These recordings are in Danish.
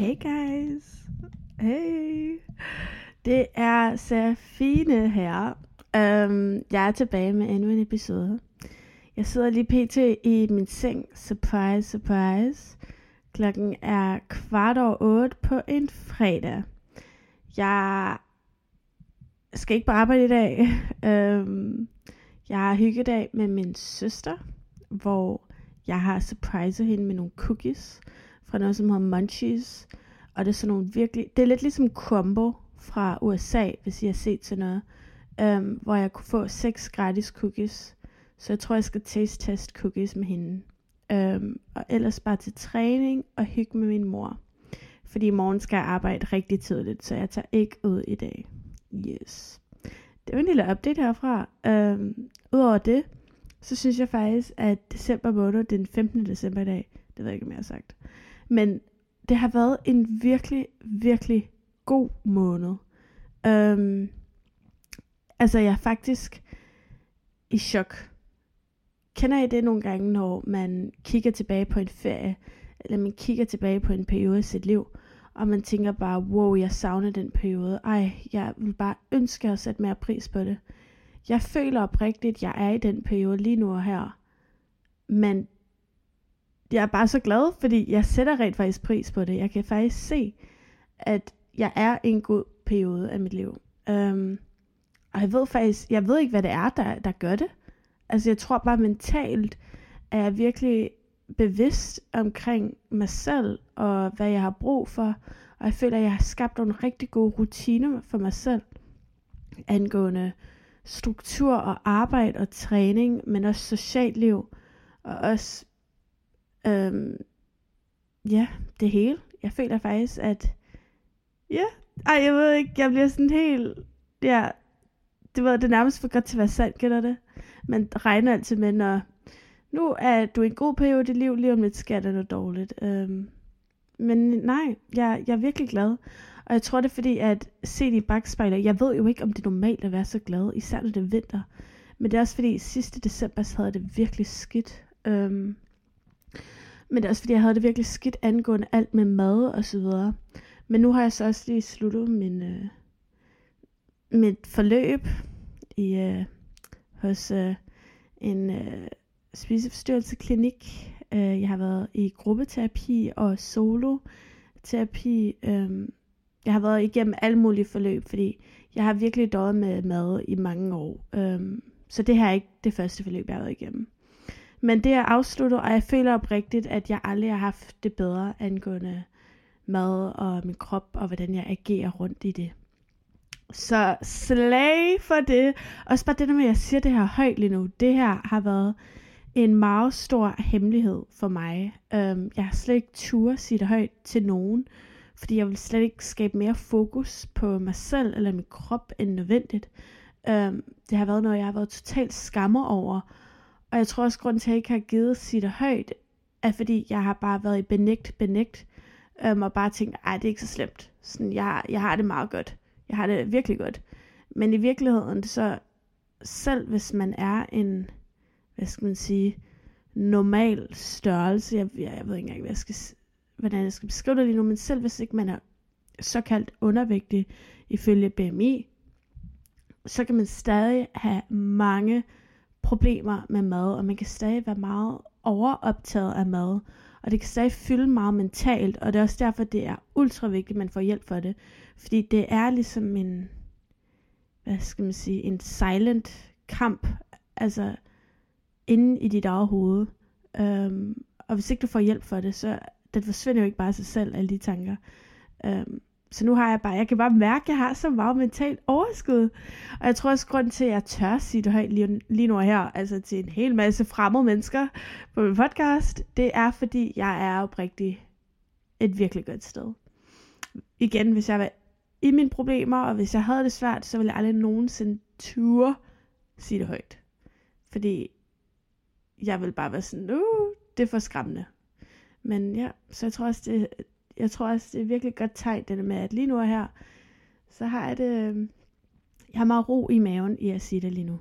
Hey guys. Hey. Det er Safine her. Um, jeg er tilbage med endnu en episode. Jeg sidder lige pt. i min seng. Surprise, surprise. Klokken er kvart over otte på en fredag. Jeg skal ikke på arbejde i dag. Um, jeg har hyggedag med min søster, hvor jeg har surpriset hende med nogle cookies fra noget, som hedder Munchies. Og det er sådan nogle virkelig... Det er lidt ligesom Combo fra USA, hvis I har set til noget. Um, hvor jeg kunne få seks gratis cookies. Så jeg tror, jeg skal taste test cookies med hende. Um, og ellers bare til træning og hygge med min mor. Fordi i morgen skal jeg arbejde rigtig tidligt, så jeg tager ikke ud i dag. Yes. Det var en lille update herfra. Um, Udover det, så synes jeg faktisk, at december måned, den 15. december i dag, det ved jeg ikke, om jeg har sagt, men det har været en virkelig, virkelig god måned. Um, altså, jeg er faktisk i chok. Kender I det nogle gange, når man kigger tilbage på en ferie, eller man kigger tilbage på en periode i sit liv, og man tænker bare, wow, jeg savner den periode. Ej, jeg vil bare ønske at sætte mere pris på det. Jeg føler oprigtigt, at jeg er i den periode lige nu og her. Men jeg er bare så glad, fordi jeg sætter rent faktisk pris på det. Jeg kan faktisk se, at jeg er i en god periode af mit liv. Um, og jeg ved faktisk, jeg ved ikke, hvad det er, der, der gør det. Altså jeg tror bare mentalt, er jeg virkelig bevidst omkring mig selv, og hvad jeg har brug for. Og jeg føler, at jeg har skabt nogle rigtig gode rutiner for mig selv, angående struktur og arbejde og træning, men også socialt liv, og også, øhm, ja, det hele. Jeg føler faktisk, at, ja, ej, jeg ved ikke, jeg bliver sådan helt, ja, det var det nærmest for godt til at være sandt, kender det? Man regner altid med, når nu er du i en god periode i dit liv, lige om lidt sker der noget dårligt. Øhm, men nej, jeg, jeg er virkelig glad. Og jeg tror det er fordi, at se i bagspejlet, jeg ved jo ikke, om det er normalt at være så glad, især når det er vinter. Men det er også fordi, sidste december så havde det virkelig skidt. Øhm, men det er også fordi, jeg havde det virkelig skidt angående alt med mad og så videre. Men nu har jeg så også lige sluttet min, øh, mit forløb i, øh, hos øh, en øh, spiseforstyrrelseklinik. Øh, jeg har været i gruppeterapi og solo-terapi. Øh, jeg har været igennem alle mulige forløb, fordi jeg har virkelig døjet med mad i mange år. Øh, så det her er ikke det første forløb, jeg har været igennem. Men det er afsluttet, og jeg føler oprigtigt, at jeg aldrig har haft det bedre angående mad og min krop, og hvordan jeg agerer rundt i det. Så slag for det. Også bare det der med, at jeg siger det her højt lige nu. Det her har været en meget stor hemmelighed for mig. Øhm, jeg har slet ikke tur sige det højt til nogen fordi jeg vil slet ikke skabe mere fokus på mig selv eller min krop end nødvendigt. Øhm, det har været noget, jeg har været totalt skammer over, og jeg tror også, grund til, at jeg ikke har givet sit højt, er fordi, jeg har bare været i benægt, benægt, øhm, og bare tænkt, ej, det er ikke så slemt. Sådan, jeg, jeg har det meget godt. Jeg har det virkelig godt. Men i virkeligheden, så selv hvis man er en, hvad skal man sige, normal størrelse, jeg, jeg, jeg ved ikke engang, hvad jeg skal hvordan jeg skal beskrive det lige nu, men selv hvis ikke man er såkaldt undervægtig ifølge BMI, så kan man stadig have mange problemer med mad, og man kan stadig være meget overoptaget af mad, og det kan stadig fylde meget mentalt, og det er også derfor, det er ultra vigtigt, at man får hjælp for det, fordi det er ligesom en, hvad skal man sige, en silent kamp, altså inde i dit eget hoved, øhm, og hvis ikke du får hjælp for det, så den forsvinder jo ikke bare af sig selv, alle de tanker. Um, så nu har jeg bare, jeg kan bare mærke, at jeg har så meget mentalt overskud. Og jeg tror også, grund til, at jeg tør sige det højt lige, lige nu her, altså til en hel masse fremmede mennesker på min podcast, det er, fordi jeg er oprigtigt et virkelig godt sted. Igen, hvis jeg var i mine problemer, og hvis jeg havde det svært, så ville jeg aldrig nogensinde ture sige det højt. Fordi jeg vil bare være sådan, uh, det er for skræmmende. Men ja, så jeg tror også, det, jeg tror også, det er virkelig godt tegn, det med, at lige nu og her, så har jeg det, øhm, jeg har meget ro i maven i at sige det lige nu.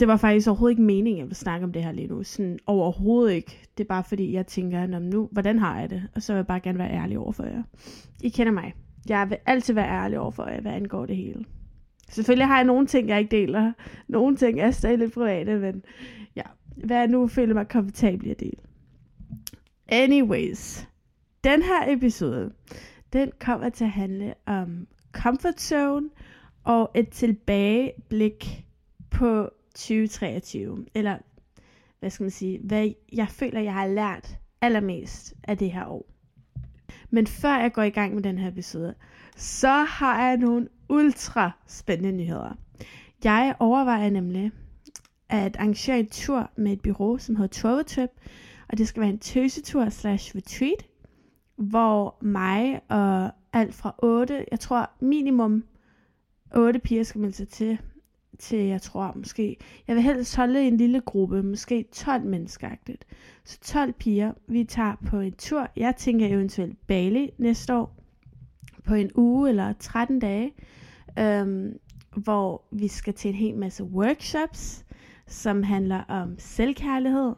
det var faktisk overhovedet ikke meningen, at jeg ville snakke om det her lige nu. Sådan overhovedet ikke. Det er bare fordi, jeg tænker, nu, hvordan har jeg det? Og så vil jeg bare gerne være ærlig over for jer. I kender mig. Jeg vil altid være ærlig over for jer, hvad angår det hele. Selvfølgelig har jeg nogle ting, jeg ikke deler. Nogle ting er stadig lidt private, men ja, hvad jeg nu føler mig komfortabel i at dele. Anyways, den her episode, den kommer til at handle om comfort zone og et tilbageblik på 2023. Eller hvad skal man sige, hvad jeg føler, jeg har lært allermest af det her år. Men før jeg går i gang med den her episode, så har jeg nogle ultra spændende nyheder. Jeg overvejer nemlig at arrangere en tur med et bureau, som hedder Travel Trip, og det skal være en tøsetur slash retreat, hvor mig og alt fra 8, jeg tror minimum 8 piger skal melde sig til, til jeg tror måske, jeg vil helst holde en lille gruppe, måske 12 mennesker. Så 12 piger, vi tager på en tur, jeg tænker eventuelt Bali næste år, på en uge eller 13 dage, øhm, hvor vi skal til en hel masse workshops, som handler om selvkærlighed,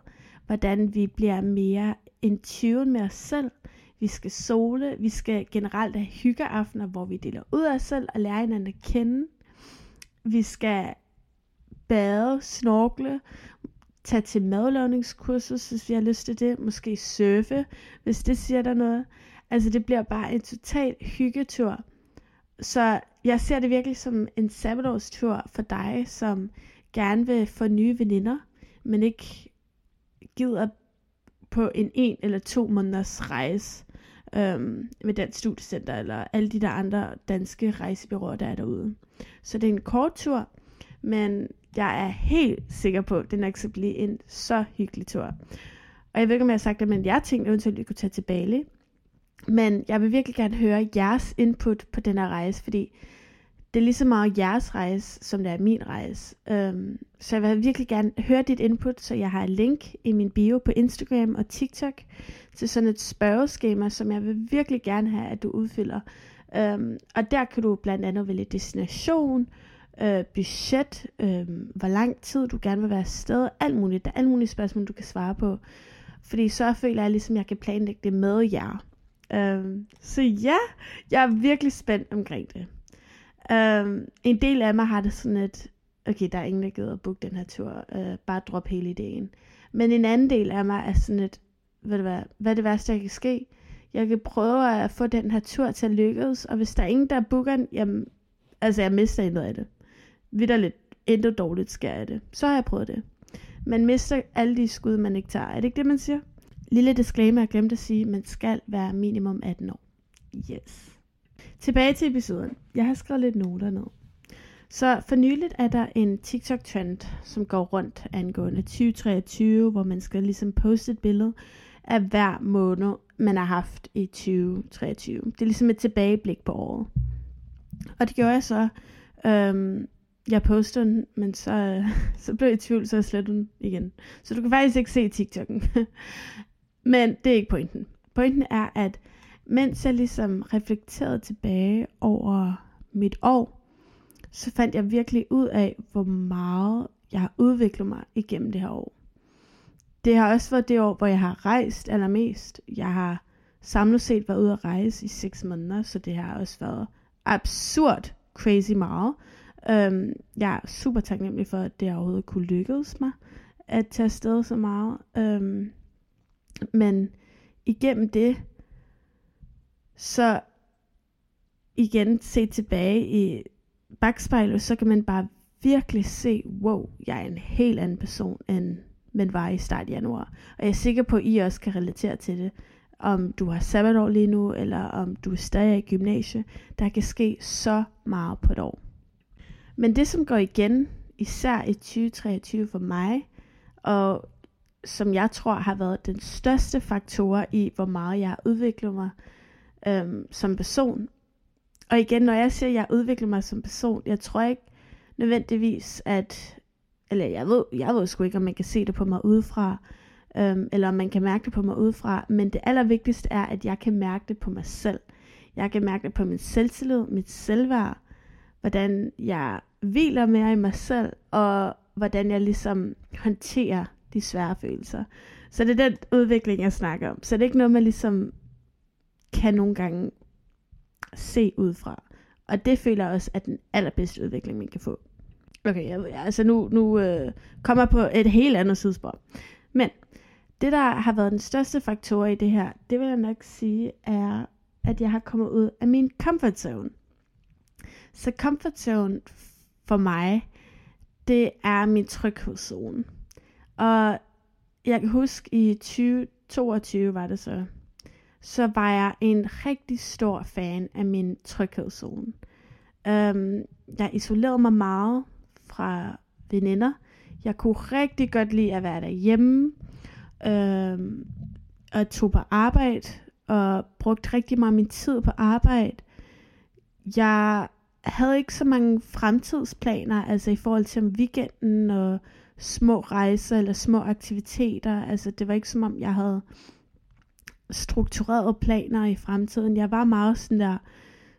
hvordan vi bliver mere in tune med os selv. Vi skal sole, vi skal generelt have hyggeaftener, hvor vi deler ud af os selv og lærer hinanden at kende. Vi skal bade, snorkle, tage til madlavningskursus, hvis vi har lyst til det. Måske surfe, hvis det siger der noget. Altså det bliver bare en total hyggetur. Så jeg ser det virkelig som en sabbatårstur for dig, som gerne vil få nye veninder, men ikke gider på en en eller to måneders rejse øhm, med Dansk Studiecenter, eller alle de der andre danske rejsebyråer, der er derude. Så det er en kort tur, men jeg er helt sikker på, at det nok skal blive en så hyggelig tur. Og jeg ved ikke, om jeg har sagt det, men jeg tænkte eventuelt, at vi kunne tage til Bali. Men jeg vil virkelig gerne høre jeres input på den her rejse, fordi det er lige så meget jeres rejse, som det er min rejse. Um, så jeg vil virkelig gerne høre dit input, så jeg har et link i min bio på Instagram og TikTok til sådan et spørgeskema, som jeg vil virkelig gerne have, at du udfylder. Um, og der kan du blandt andet vælge destination, øh, budget, øh, hvor lang tid du gerne vil være afsted, alt muligt. Der er alle mulige spørgsmål, du kan svare på. Fordi så føler jeg ligesom, at jeg kan planlægge det med jer. Um, så ja, jeg er virkelig spændt omkring det. Um, en del af mig har det sådan et, okay, der er ingen, der gider at booke den her tur, uh, bare drop hele ideen. Men en anden del af mig er sådan et, ved du hvad, hvad er det værste, der kan ske? Jeg kan prøve at få den her tur til at lykkes, og hvis der er ingen, der booker den, jamen, altså jeg mister intet af det. lidt intet dårligt sker af det. Så har jeg prøvet det. Man mister alle de skud, man ikke tager. Er det ikke det, man siger? Lille disclaimer, jeg glemte at sige, man skal være minimum 18 år. Yes. Tilbage til episoden. Jeg har skrevet lidt noter ned. Så for nyligt er der en TikTok-trend, som går rundt angående 2023, hvor man skal ligesom poste et billede af hver måned, man har haft i 2023. Det er ligesom et tilbageblik på året. Og det gjorde jeg så. Øhm, jeg postede den, men så, så blev jeg i tvivl, så jeg slettede den igen. Så du kan faktisk ikke se TikTok'en. men det er ikke pointen. Pointen er, at mens jeg ligesom reflekterede tilbage over mit år, så fandt jeg virkelig ud af, hvor meget jeg har udviklet mig igennem det her år. Det har også været det år, hvor jeg har rejst allermest. Jeg har samlet set været ude at rejse i 6 måneder, så det har også været absurd crazy meget. Um, jeg er super taknemmelig for, at det overhovedet kunne lykkes mig at tage afsted så meget. Um, men igennem det, så igen se tilbage i bagspejlet, så kan man bare virkelig se, wow, jeg er en helt anden person, end man var i start januar. Og jeg er sikker på, at I også kan relatere til det. Om du har sabbatår lige nu, eller om du er stadig i gymnasiet, Der kan ske så meget på et år. Men det, som går igen, især i 2023 for mig, og som jeg tror har været den største faktor i, hvor meget jeg har udviklet mig, øhm, som person. Og igen, når jeg siger, at jeg udvikler mig som person, jeg tror ikke nødvendigvis, at, eller jeg ved, jeg ved sgu ikke, om man kan se det på mig udefra, øhm, eller om man kan mærke det på mig udefra, men det allervigtigste er, at jeg kan mærke det på mig selv. Jeg kan mærke det på min selvtillid, mit selvværd, hvordan jeg hviler mere i mig selv, og hvordan jeg ligesom håndterer de svære følelser. Så det er den udvikling, jeg snakker om. Så det er ikke noget, man ligesom kan nogle gange se ud fra. Og det føler jeg også er den allerbedste udvikling, man kan få. Okay, jeg, altså nu, nu øh, kommer jeg på et helt andet sidespor. Men det, der har været den største faktor i det her, det vil jeg nok sige, er, at jeg har kommet ud af min comfort zone. Så comfort zone for mig, det er min tryghedszone. Og jeg kan huske i 2022 var det så, så var jeg en rigtig stor fan af min tryghedszone. Um, øhm, jeg isolerede mig meget fra veninder. Jeg kunne rigtig godt lide at være derhjemme. Um, og tog på arbejde og brugte rigtig meget min tid på arbejde. Jeg havde ikke så mange fremtidsplaner, altså i forhold til om weekenden og små rejser eller små aktiviteter. Altså det var ikke som om, jeg havde strukturerede planer i fremtiden. Jeg var meget sådan der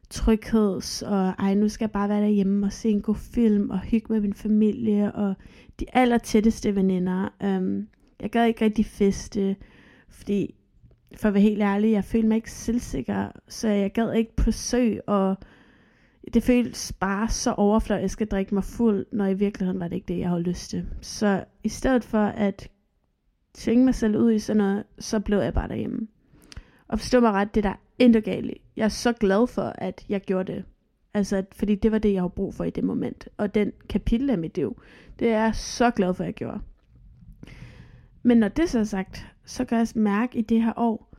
trygheds, og ej, nu skal jeg bare være derhjemme og se en god film, og hygge med min familie, og de aller tætteste veninder. Um, jeg gad ikke rigtig feste, fordi, for at være helt ærlig, jeg følte mig ikke selvsikker, så jeg gad ikke på sø, og det føltes bare så overflødigt, at drikke mig fuld, når i virkeligheden var det ikke det, jeg havde lyst til. Så i stedet for at tvinge mig selv ud i sådan noget, så blev jeg bare derhjemme. Og forstå mig ret, det der intet galt Jeg er så glad for, at jeg gjorde det. Altså, fordi det var det, jeg havde brug for i det moment. Og den kapitel af mit liv, det er jeg så glad for, at jeg gjorde. Men når det så er sagt, så kan jeg mærke i det her år,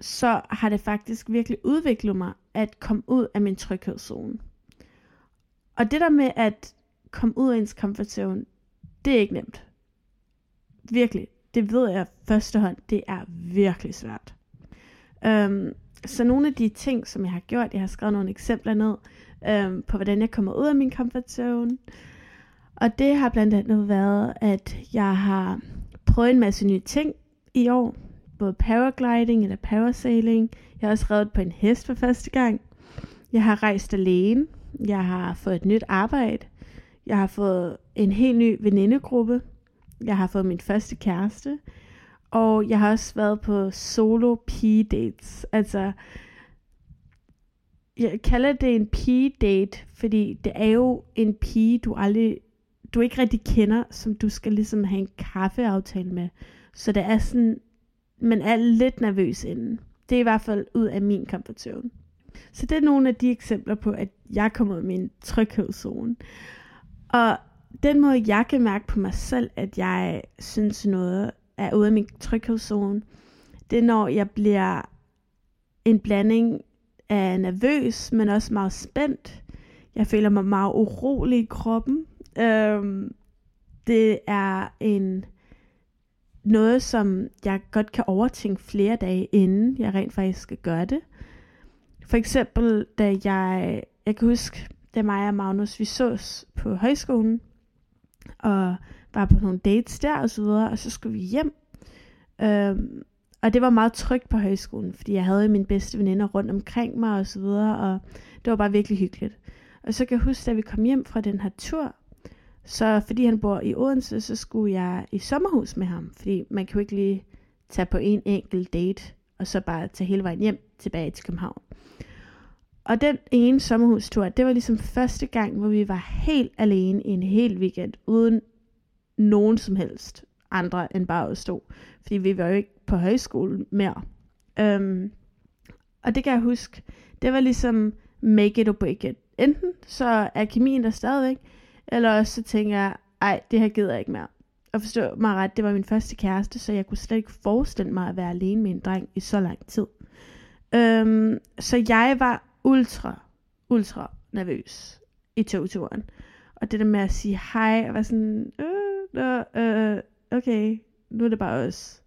så har det faktisk virkelig udviklet mig at komme ud af min tryghedszone. Og det der med at komme ud af ens comfort zone, det er ikke nemt. Virkelig. Det ved jeg førstehånd, det er virkelig svært. Øhm, så nogle af de ting, som jeg har gjort, jeg har skrevet nogle eksempler ned øhm, på, hvordan jeg kommer ud af min comfort zone. Og det har blandt andet været, at jeg har prøvet en masse nye ting i år. Både paragliding eller parasailing. Jeg har også reddet på en hest for første gang. Jeg har rejst alene. Jeg har fået et nyt arbejde. Jeg har fået en helt ny venindegruppe. Jeg har fået min første kæreste. Og jeg har også været på solo pige dates. Altså, jeg kalder det en pige date, fordi det er jo en pige, du aldrig, du ikke rigtig kender, som du skal ligesom have en kaffeaftale med. Så det er sådan, man er lidt nervøs inden. Det er i hvert fald ud af min comfort zone. Så det er nogle af de eksempler på, at jeg kommer ud af min tryghedszone. Og den måde, jeg kan mærke på mig selv, at jeg synes noget er ude af min tryghedszone, det er når jeg bliver en blanding af nervøs, men også meget spændt. Jeg føler mig meget urolig i kroppen. Øhm, det er en noget, som jeg godt kan overtænke flere dage, inden jeg rent faktisk skal gøre det. For eksempel, da jeg, jeg kan huske, da mig og Magnus, vi sås på højskolen, og var på nogle dates der og så videre, og så skulle vi hjem. Øhm, og det var meget trygt på højskolen, fordi jeg havde mine bedste veninder rundt omkring mig og så videre, og det var bare virkelig hyggeligt. Og så kan jeg huske, da vi kom hjem fra den her tur, så fordi han bor i Odense, så skulle jeg i sommerhus med ham, fordi man kan jo ikke lige tage på en enkelt date, og så bare tage hele vejen hjem tilbage til København. Og den ene sommerhustur, det var ligesom første gang, hvor vi var helt alene i en hel weekend, uden nogen som helst andre end bare os to. Fordi vi var jo ikke på højskole mere. Um, og det kan jeg huske, det var ligesom make it or break it. Enten så er kemien der stadigvæk, eller også så tænker jeg, ej, det her gider jeg ikke mere. Og forstå mig ret, det var min første kæreste, så jeg kunne slet ikke forestille mig at være alene med en dreng i så lang tid. Um, så jeg var ultra, ultra nervøs i togturen. Og det der med at sige hej, og var sådan, øh, øh, øh, okay, nu er det bare os.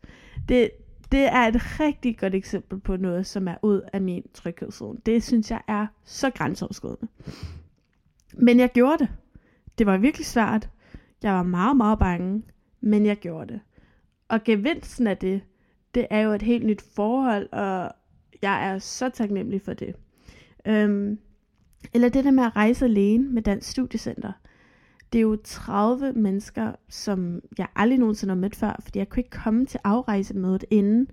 Det, det er et rigtig godt eksempel på noget, som er ud af min tryghedszone. Det synes jeg er så grænseoverskridende. Men jeg gjorde det. Det var virkelig svært. Jeg var meget, meget bange, men jeg gjorde det. Og gevinsten af det, det er jo et helt nyt forhold, og jeg er så taknemmelig for det. Øhm, eller det der med at rejse alene med Dansk Studiecenter. Det er jo 30 mennesker, som jeg aldrig nogensinde har mødt før, fordi jeg kunne ikke komme til afrejsemødet inden.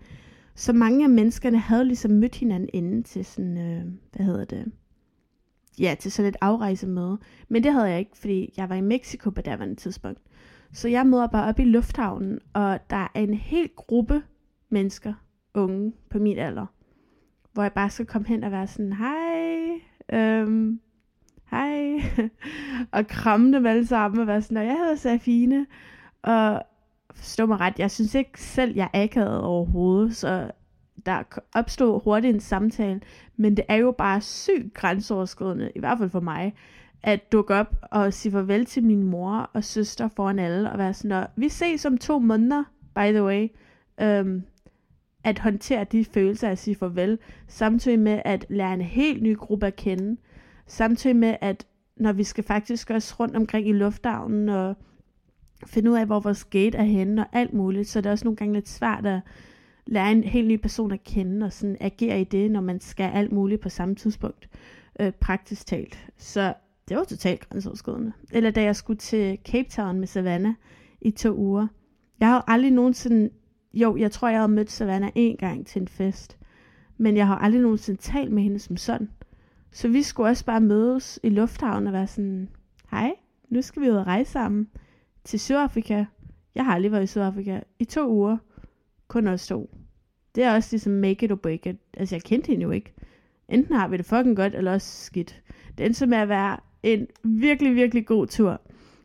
Så mange af menneskerne havde ligesom mødt hinanden inden til sådan, øh, hvad hedder det, ja, til sådan et afrejsemøde. Men det havde jeg ikke, fordi jeg var i Mexico på daværende tidspunkt. Så jeg møder bare op i lufthavnen, og der er en hel gruppe mennesker, unge på min alder, hvor jeg bare skal komme hen og være sådan, hej, øhm, hej, og kramme dem alle sammen og være sådan, jeg hedder Safine, og forstå mig ret, jeg synes ikke selv, jeg er akavet overhovedet, så der opstod hurtigt en samtale, men det er jo bare sygt grænseoverskridende, i hvert fald for mig, at dukke op og sige farvel til min mor og søster foran alle, og være sådan, vi ses om to måneder, by the way, øhm, at håndtere de følelser at sige farvel, samtidig med at lære en helt ny gruppe at kende, samtidig med at når vi skal faktisk også rundt omkring i lufthavnen og finde ud af, hvor vores gate er henne og alt muligt, så det også nogle gange lidt svært at lære en helt ny person at kende og sådan agere i det, når man skal alt muligt på samme tidspunkt, øh, praktisk talt. Så det var totalt grænseoverskridende. Eller da jeg skulle til Cape Town med Savannah i to uger. Jeg har aldrig nogensinde, jo, jeg tror, jeg har mødt Savannah en gang til en fest, men jeg har aldrig nogensinde talt med hende som sådan. Så vi skulle også bare mødes i lufthavnen og være sådan, hej, nu skal vi ud og rejse sammen til Sydafrika. Jeg har aldrig været i Sydafrika i to uger. Kun os to. Det er også ligesom make it or break it. Altså, jeg kendte hende jo ikke. Enten har vi det fucking godt, eller også skidt. Det endte med at være en virkelig, virkelig god tur.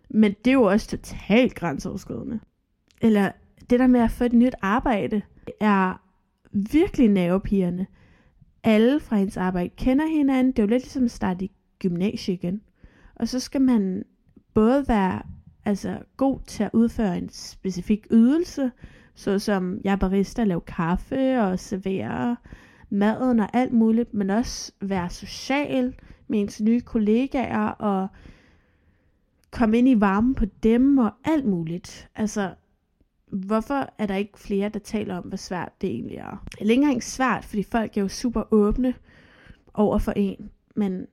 Men det er jo også totalt grænseoverskridende. Eller det der med at få et nyt arbejde, er virkelig nervepirrende. Alle fra hendes arbejde kender hinanden. Det er jo lidt ligesom at starte i gymnasiet igen. Og så skal man både være altså, god til at udføre en specifik ydelse, såsom jeg er barista, lave kaffe og servere maden og alt muligt, men også være social med ens nye kollegaer og komme ind i varmen på dem og alt muligt. Altså, hvorfor er der ikke flere, der taler om, hvor svært det egentlig er? Det er ikke engang svært, fordi folk er jo super åbne over for en, men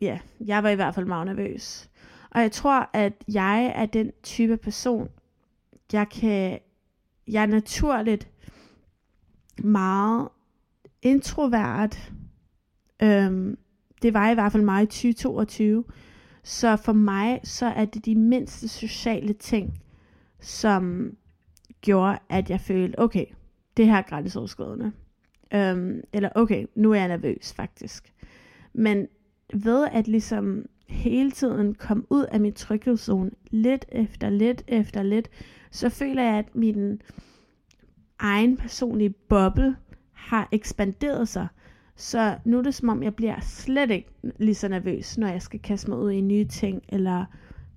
ja, jeg var i hvert fald meget nervøs. Og jeg tror, at jeg er den type person, jeg kan, jeg er naturligt meget introvert. Øhm, det var i hvert fald mig i 2022. Så for mig, så er det de mindste sociale ting, som gjorde, at jeg følte, okay, det her er grænseoverskridende. Øhm, eller okay, nu er jeg nervøs faktisk. Men ved at ligesom hele tiden komme ud af min tryghedszone, lidt efter lidt efter lidt, så føler jeg, at min egen personlige boble har ekspanderet sig. Så nu er det som om, jeg bliver slet ikke lige så nervøs, når jeg skal kaste mig ud i nye ting, eller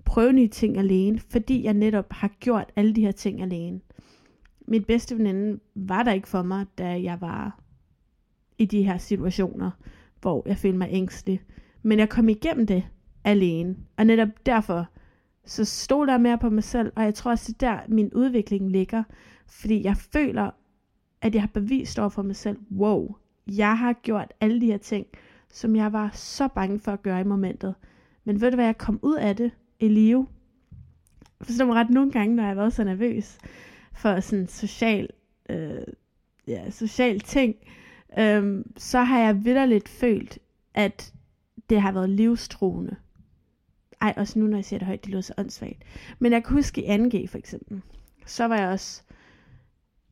prøve nye ting alene, fordi jeg netop har gjort alle de her ting alene. Mit bedste veninde var der ikke for mig, da jeg var i de her situationer, hvor jeg følte mig ængstelig. Men jeg kom igennem det alene. Og netop derfor, så stod der mere på mig selv, og jeg tror også, det der min udvikling ligger. Fordi jeg føler, at jeg har bevist over for mig selv, wow, jeg har gjort alle de her ting, som jeg var så bange for at gøre i momentet. Men ved du hvad, jeg kom ud af det i live. Forstår mig ret nogle gange, når jeg har været så nervøs for sådan social, øh, ja, social ting, øh, så har jeg vidderligt følt, at det har været livstruende. Ej, også nu, når jeg siger det højt, det lyder så åndssvagt. Men jeg kan huske i 2G for eksempel, så var jeg også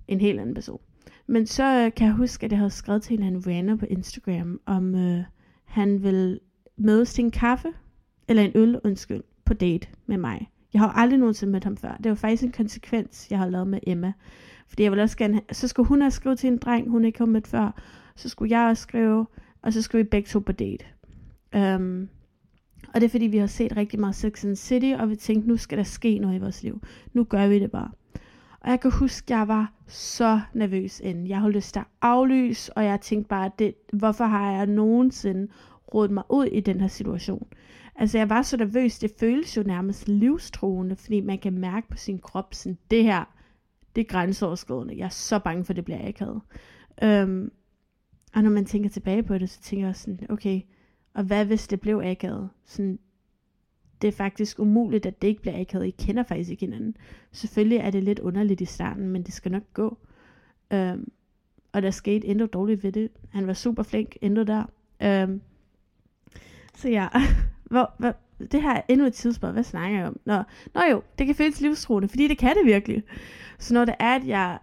en helt anden person. Men så øh, kan jeg huske, at jeg havde skrevet til en venner på Instagram, om øh, han vil mødes til en kaffe, eller en øl, undskyld, på date med mig. Jeg har aldrig nogensinde mødt ham før. Det var faktisk en konsekvens, jeg har lavet med Emma. Fordi jeg ville også gerne, så skulle hun have skrevet til en dreng, hun ikke har mødt før. Så skulle jeg også skrive, og så skulle vi begge to på date. Um, og det er fordi, vi har set rigtig meget Sex and City, og vi tænkte, nu skal der ske noget i vores liv. Nu gør vi det bare. Og jeg kan huske, at jeg var så nervøs inden. Jeg holdt lyst til at aflyse, og jeg tænkte bare, det, hvorfor har jeg nogensinde rådet mig ud i den her situation? Altså jeg var så nervøs, det føles jo nærmest livstruende, fordi man kan mærke på sin krop, sådan det her, det er grænseoverskridende. Jeg er så bange for, at det bliver akavet. Øhm, og når man tænker tilbage på det, så tænker jeg sådan, okay, og hvad hvis det blev akavet? Sådan, det er faktisk umuligt, at det ikke bliver akavet. I kender faktisk ikke hinanden. Selvfølgelig er det lidt underligt i starten, men det skal nok gå. Øhm, og der skete endnu dårligt ved det. Han var super flink intet der. Øhm, så ja, hvor, hvor, det her er endnu et tidsspørg. Hvad snakker jeg om? Nå, nå jo, det kan føles livstruende, fordi det kan det virkelig. Så når det er, at jeg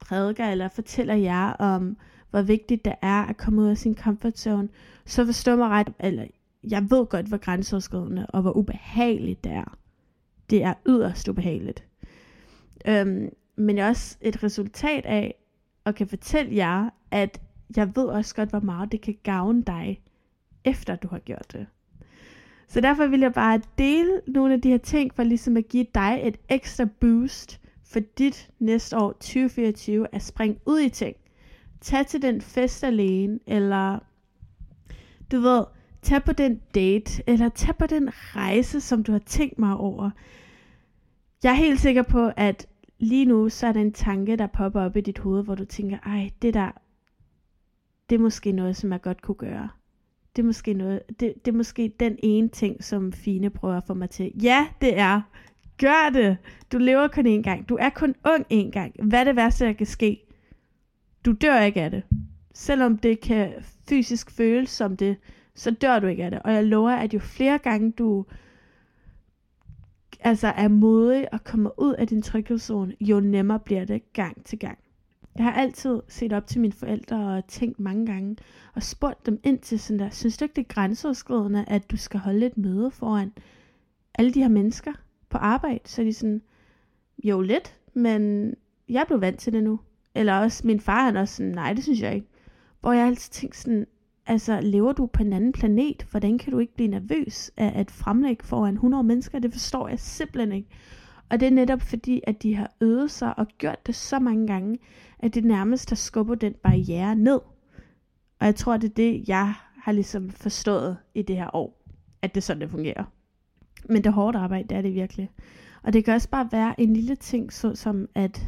prædiker eller fortæller jer om, hvor vigtigt det er at komme ud af sin comfort zone, så forstår mig ret, eller jeg ved godt, hvor grænseoverskridende og hvor ubehageligt det er. Det er yderst ubehageligt. Øhm, men er også et resultat af, at kan fortælle jer, at jeg ved også godt, hvor meget det kan gavne dig, efter du har gjort det. Så derfor vil jeg bare dele nogle af de her ting, for ligesom at give dig et ekstra boost for dit næste år 2024 at springe ud i ting. Tag til den fest alene, eller du ved, tag på den date, eller tag på den rejse, som du har tænkt mig over. Jeg er helt sikker på, at lige nu, så er der en tanke, der popper op i dit hoved, hvor du tænker, ej, det der, det er måske noget, som jeg godt kunne gøre. Det er måske noget, det, det er måske den ene ting, som Fine prøver at få mig til. Ja, det er. Gør det. Du lever kun én gang. Du er kun ung én gang. Hvad er det værste, der kan ske? Du dør ikke af det. Selvom det kan fysisk føles som det, så dør du ikke af det. Og jeg lover, at jo flere gange du altså er modig og kommer ud af din tryghedszone, jo nemmere bliver det gang til gang. Jeg har altid set op til mine forældre og tænkt mange gange og spurgt dem ind til sådan der, synes du ikke det er grænseoverskridende, at du skal holde et møde foran alle de her mennesker på arbejde? Så er de sådan, jo lidt, men jeg blev vant til det nu. Eller også min far, han også sådan, nej, det synes jeg ikke. Hvor jeg altid tænkte sådan, altså lever du på en anden planet? Hvordan kan du ikke blive nervøs af at fremlægge foran 100 mennesker? Det forstår jeg simpelthen ikke. Og det er netop fordi, at de har øvet sig og gjort det så mange gange, at det nærmest har skubbet den barriere ned. Og jeg tror, det er det, jeg har ligesom forstået i det her år, at det er sådan, det fungerer. Men det er hårdt arbejde, det er det virkelig. Og det kan også bare være en lille ting, så som at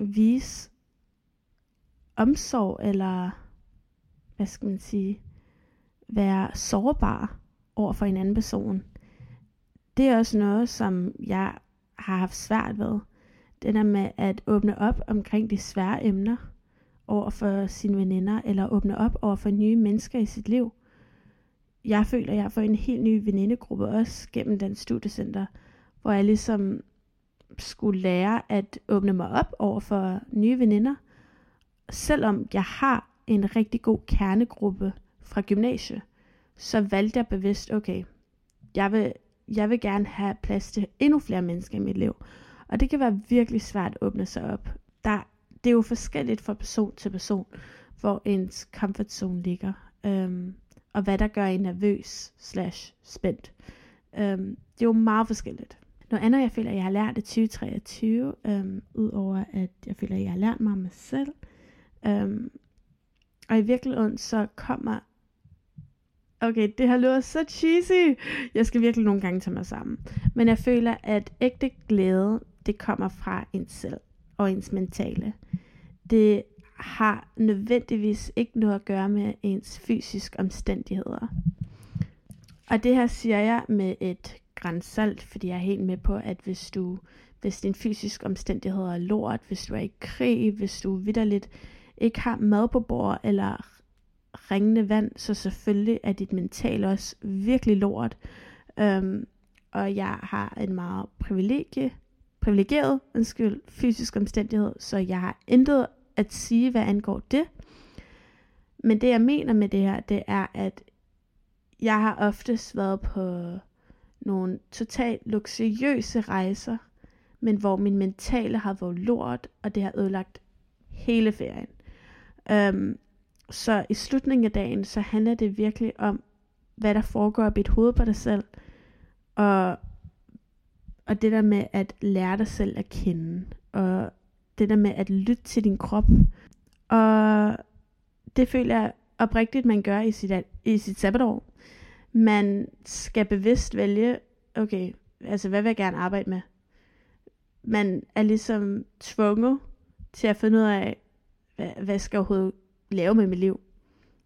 vise omsorg, eller hvad skal man sige, være sårbar over for en anden person. Det er også noget, som jeg har haft svært ved. Det der med at åbne op omkring de svære emner over for sine veninder, eller åbne op over for nye mennesker i sit liv. Jeg føler, at jeg får en helt ny venindegruppe også gennem den studiecenter, hvor jeg ligesom skulle lære at åbne mig op over for nye veninder, selvom jeg har en rigtig god kernegruppe fra gymnasiet, så valgte jeg bevidst, okay, jeg vil, jeg vil gerne have plads til endnu flere mennesker i mit liv. Og det kan være virkelig svært at åbne sig op. Der, det er jo forskelligt fra person til person, hvor ens comfort zone ligger. Øhm, og hvad der gør en nervøs slash spændt. Øhm, det er jo meget forskelligt. Noget andet, jeg føler, jeg har lært i 2023, øhm, udover at jeg føler, jeg har lært mig om mig selv, øhm, og i virkeligheden så kommer... Okay, det her lyder så cheesy. Jeg skal virkelig nogle gange tage mig sammen. Men jeg føler, at ægte glæde, det kommer fra ens selv og ens mentale. Det har nødvendigvis ikke noget at gøre med ens fysiske omstændigheder. Og det her siger jeg med et grænsalt, fordi jeg er helt med på, at hvis du hvis din fysiske omstændigheder er lort, hvis du er i krig, hvis du vidderligt ikke har mad på bordet eller ringende vand, så selvfølgelig er dit mental også virkelig lort. Øhm, og jeg har en meget privilegie, privilegeret undskyld, fysisk omstændighed, så jeg har intet at sige, hvad angår det. Men det jeg mener med det her, det er, at jeg har oftest været på nogle totalt luksuriøse rejser, men hvor min mentale har været lort, og det har ødelagt hele ferien. Øhm, så i slutningen af dagen, så handler det virkelig om, hvad der foregår op i et hoved på dig selv, og, og det der med at lære dig selv at kende, og det der med at lytte til din krop. Og det føler jeg oprigtigt, man gør i sit, i sit sabbatår. Man skal bevidst vælge, okay, altså hvad vil jeg gerne arbejde med? Man er ligesom tvunget til at finde ud af, hvad, hvad skal overhovedet lave med mit liv?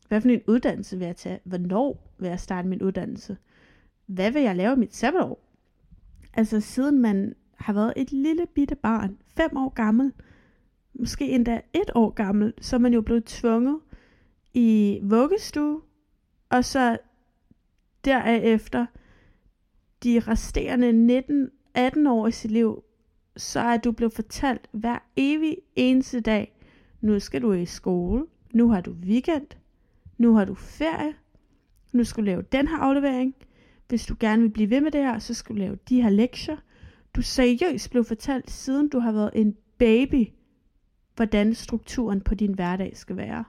Hvad for en uddannelse vil jeg tage? Hvornår vil jeg starte min uddannelse? hvad vil jeg lave i mit sabbatår? Altså siden man har været et lille bitte barn, fem år gammel, måske endda et år gammel, så er man jo blevet tvunget i vuggestue, og så derefter de resterende 19, 18 år i sit liv, så er du blevet fortalt hver evig eneste dag, nu skal du i skole, nu har du weekend, nu har du ferie, nu skal du lave den her aflevering, hvis du gerne vil blive ved med det her, så skal du lave de her lektier. Du seriøst blev fortalt, siden du har været en baby, hvordan strukturen på din hverdag skal være.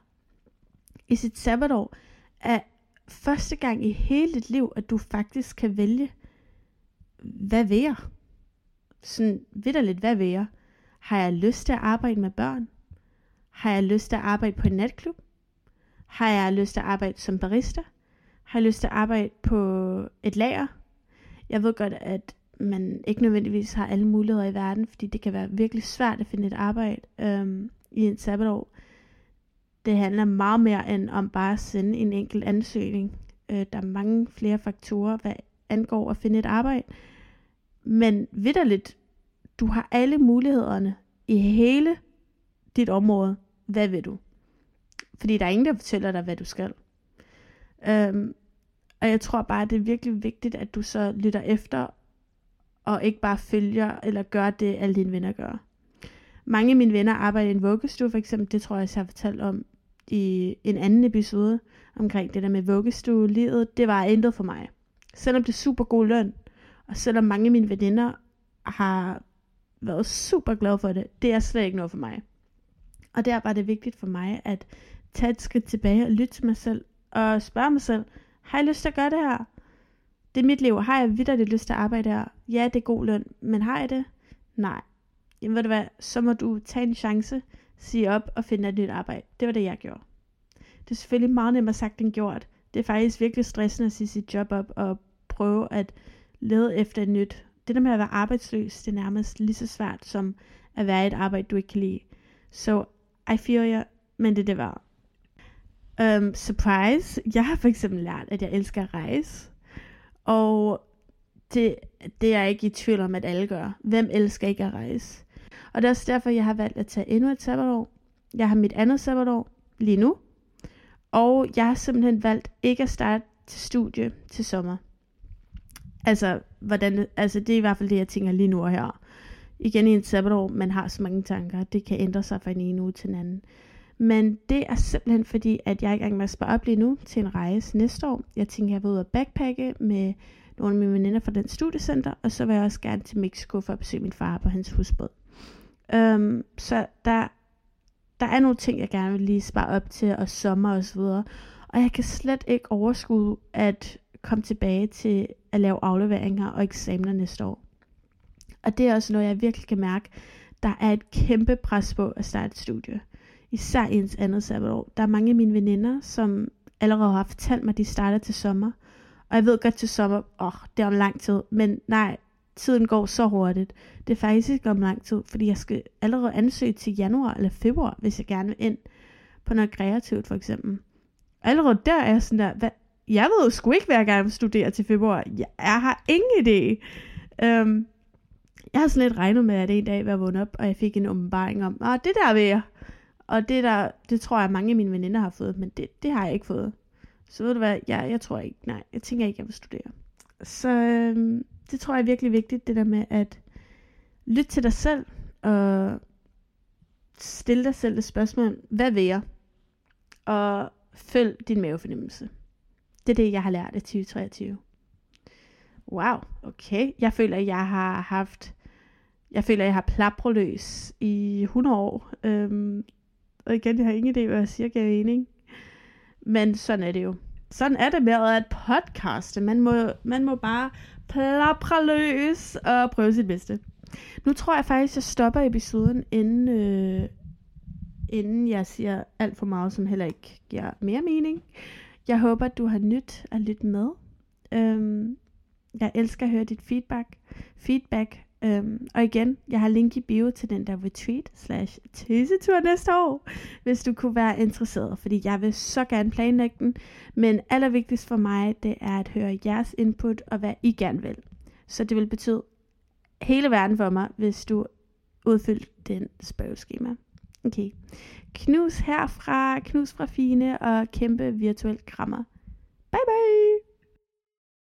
I sit sabbatår er første gang i hele dit liv, at du faktisk kan vælge, hvad vil jeg? Sådan vidderligt, hvad vil jeg? Har jeg lyst til at arbejde med børn? Har jeg lyst til at arbejde på en natklub? Har jeg lyst til at arbejde som barista? Har jeg lyst til at arbejde på et lager? Jeg ved godt, at man ikke nødvendigvis har alle muligheder i verden, fordi det kan være virkelig svært at finde et arbejde øhm, i en sabbatår. Det handler meget mere end om bare at sende en enkelt ansøgning. Øh, der er mange flere faktorer, hvad angår at finde et arbejde. Men vidderligt, du har alle mulighederne i hele dit område. Hvad vil du? Fordi der er ingen, der fortæller dig, hvad du skal. Øhm, og jeg tror bare, det er virkelig vigtigt, at du så lytter efter, og ikke bare følger eller gør det, alle dine venner gør. Mange af mine venner arbejder i en vuggestue, for eksempel. Det tror jeg, jeg har fortalt om i en anden episode omkring det der med vuggestue-livet. Det var intet for mig. Selvom det er super god løn, og selvom mange af mine veninder har været super glade for det, det er slet ikke noget for mig. Og der var det vigtigt for mig at tage et skridt tilbage og lytte til mig selv, og spørge mig selv, har jeg lyst til at gøre det her? Det er mit liv. Har jeg vidderligt lyst til at arbejde her? Ja, det er god løn. Men har jeg det? Nej. Jamen ved du hvad, så må du tage en chance, sige op og finde et nyt arbejde. Det var det, jeg gjorde. Det er selvfølgelig meget nemmere sagt end gjort. Det er faktisk virkelig stressende at sige sit job op og prøve at lede efter et nyt. Det der med at være arbejdsløs, det er nærmest lige så svært som at være i et arbejde, du ikke kan lide. Så i feel you, men det er det var. Um, øhm, surprise, jeg har for eksempel lært, at jeg elsker at rejse. Og det, det er jeg ikke i tvivl om, at alle gør. Hvem elsker ikke at rejse? Og det er også derfor, jeg har valgt at tage endnu et sabbatår. Jeg har mit andet sabbatår lige nu. Og jeg har simpelthen valgt ikke at starte til studie til sommer. Altså, hvordan, altså det er i hvert fald det, jeg tænker lige nu og her. Igen i et sabbatår, man har så mange tanker. Det kan ændre sig fra en ene uge til en anden. Men det er simpelthen fordi, at jeg er i gang med at spare op lige nu til en rejse næste år. Jeg tænker, jeg vil ud og backpacke med nogle af mine veninder fra den studiecenter, og så vil jeg også gerne til Mexico for at besøge min far på hans husbåd. Um, så der, der er nogle ting, jeg gerne vil lige spare op til, og sommer og så videre. Og jeg kan slet ikke overskue at komme tilbage til at lave afleveringer og eksamener næste år. Og det er også noget, jeg virkelig kan mærke. Der er et kæmpe pres på at starte et studie især i ens andet sabbatår. Der er mange af mine veninder, som allerede har fortalt mig, at de starter til sommer. Og jeg ved godt til sommer, åh, oh, det er om lang tid. Men nej, tiden går så hurtigt. Det er faktisk ikke om lang tid, fordi jeg skal allerede ansøge til januar eller februar, hvis jeg gerne vil ind på noget kreativt for eksempel. Allerede der er jeg sådan der, hvad, jeg ved jo sgu ikke, hvad jeg gerne vil studere til februar. Jeg, jeg har ingen idé. Um, jeg har sådan lidt regnet med, at en dag var jeg op, og jeg fik en åbenbaring om, ah, det der vil jeg. Og det der, det tror jeg, mange af mine veninder har fået, men det, det har jeg ikke fået. Så ved du hvad, jeg, jeg tror ikke, nej, jeg tænker ikke, jeg vil studere. Så øh, det tror jeg er virkelig vigtigt, det der med at lytte til dig selv, og stille dig selv et spørgsmål, hvad vil jeg? Og følg din mavefornemmelse. Det er det, jeg har lært af 2023. Wow, okay. Jeg føler, at jeg har haft, jeg føler, at jeg har plaproløs i 100 år. Øhm, og igen, jeg har ingen idé, hvad jeg siger, giver mening. Men sådan er det jo. Sådan er det med at podcaste. Man må, man må bare plapre løs og prøve sit bedste. Nu tror jeg faktisk, jeg stopper episoden, inden, øh, inden jeg siger alt for meget, som heller ikke giver mere mening. Jeg håber, at du har nyt at lytte med. Øhm, jeg elsker at høre dit feedback. Feedback Øhm, og igen, jeg har link i bio til den der retreat slash tesetur næste år, hvis du kunne være interesseret, fordi jeg vil så gerne planlægge den, men allervigtigst for mig, det er at høre jeres input og hvad I gerne vil. Så det vil betyde hele verden for mig, hvis du udfyldte den spørgeskema. Okay. Knus herfra, knus fra Fine og kæmpe virtuel krammer. Bye bye!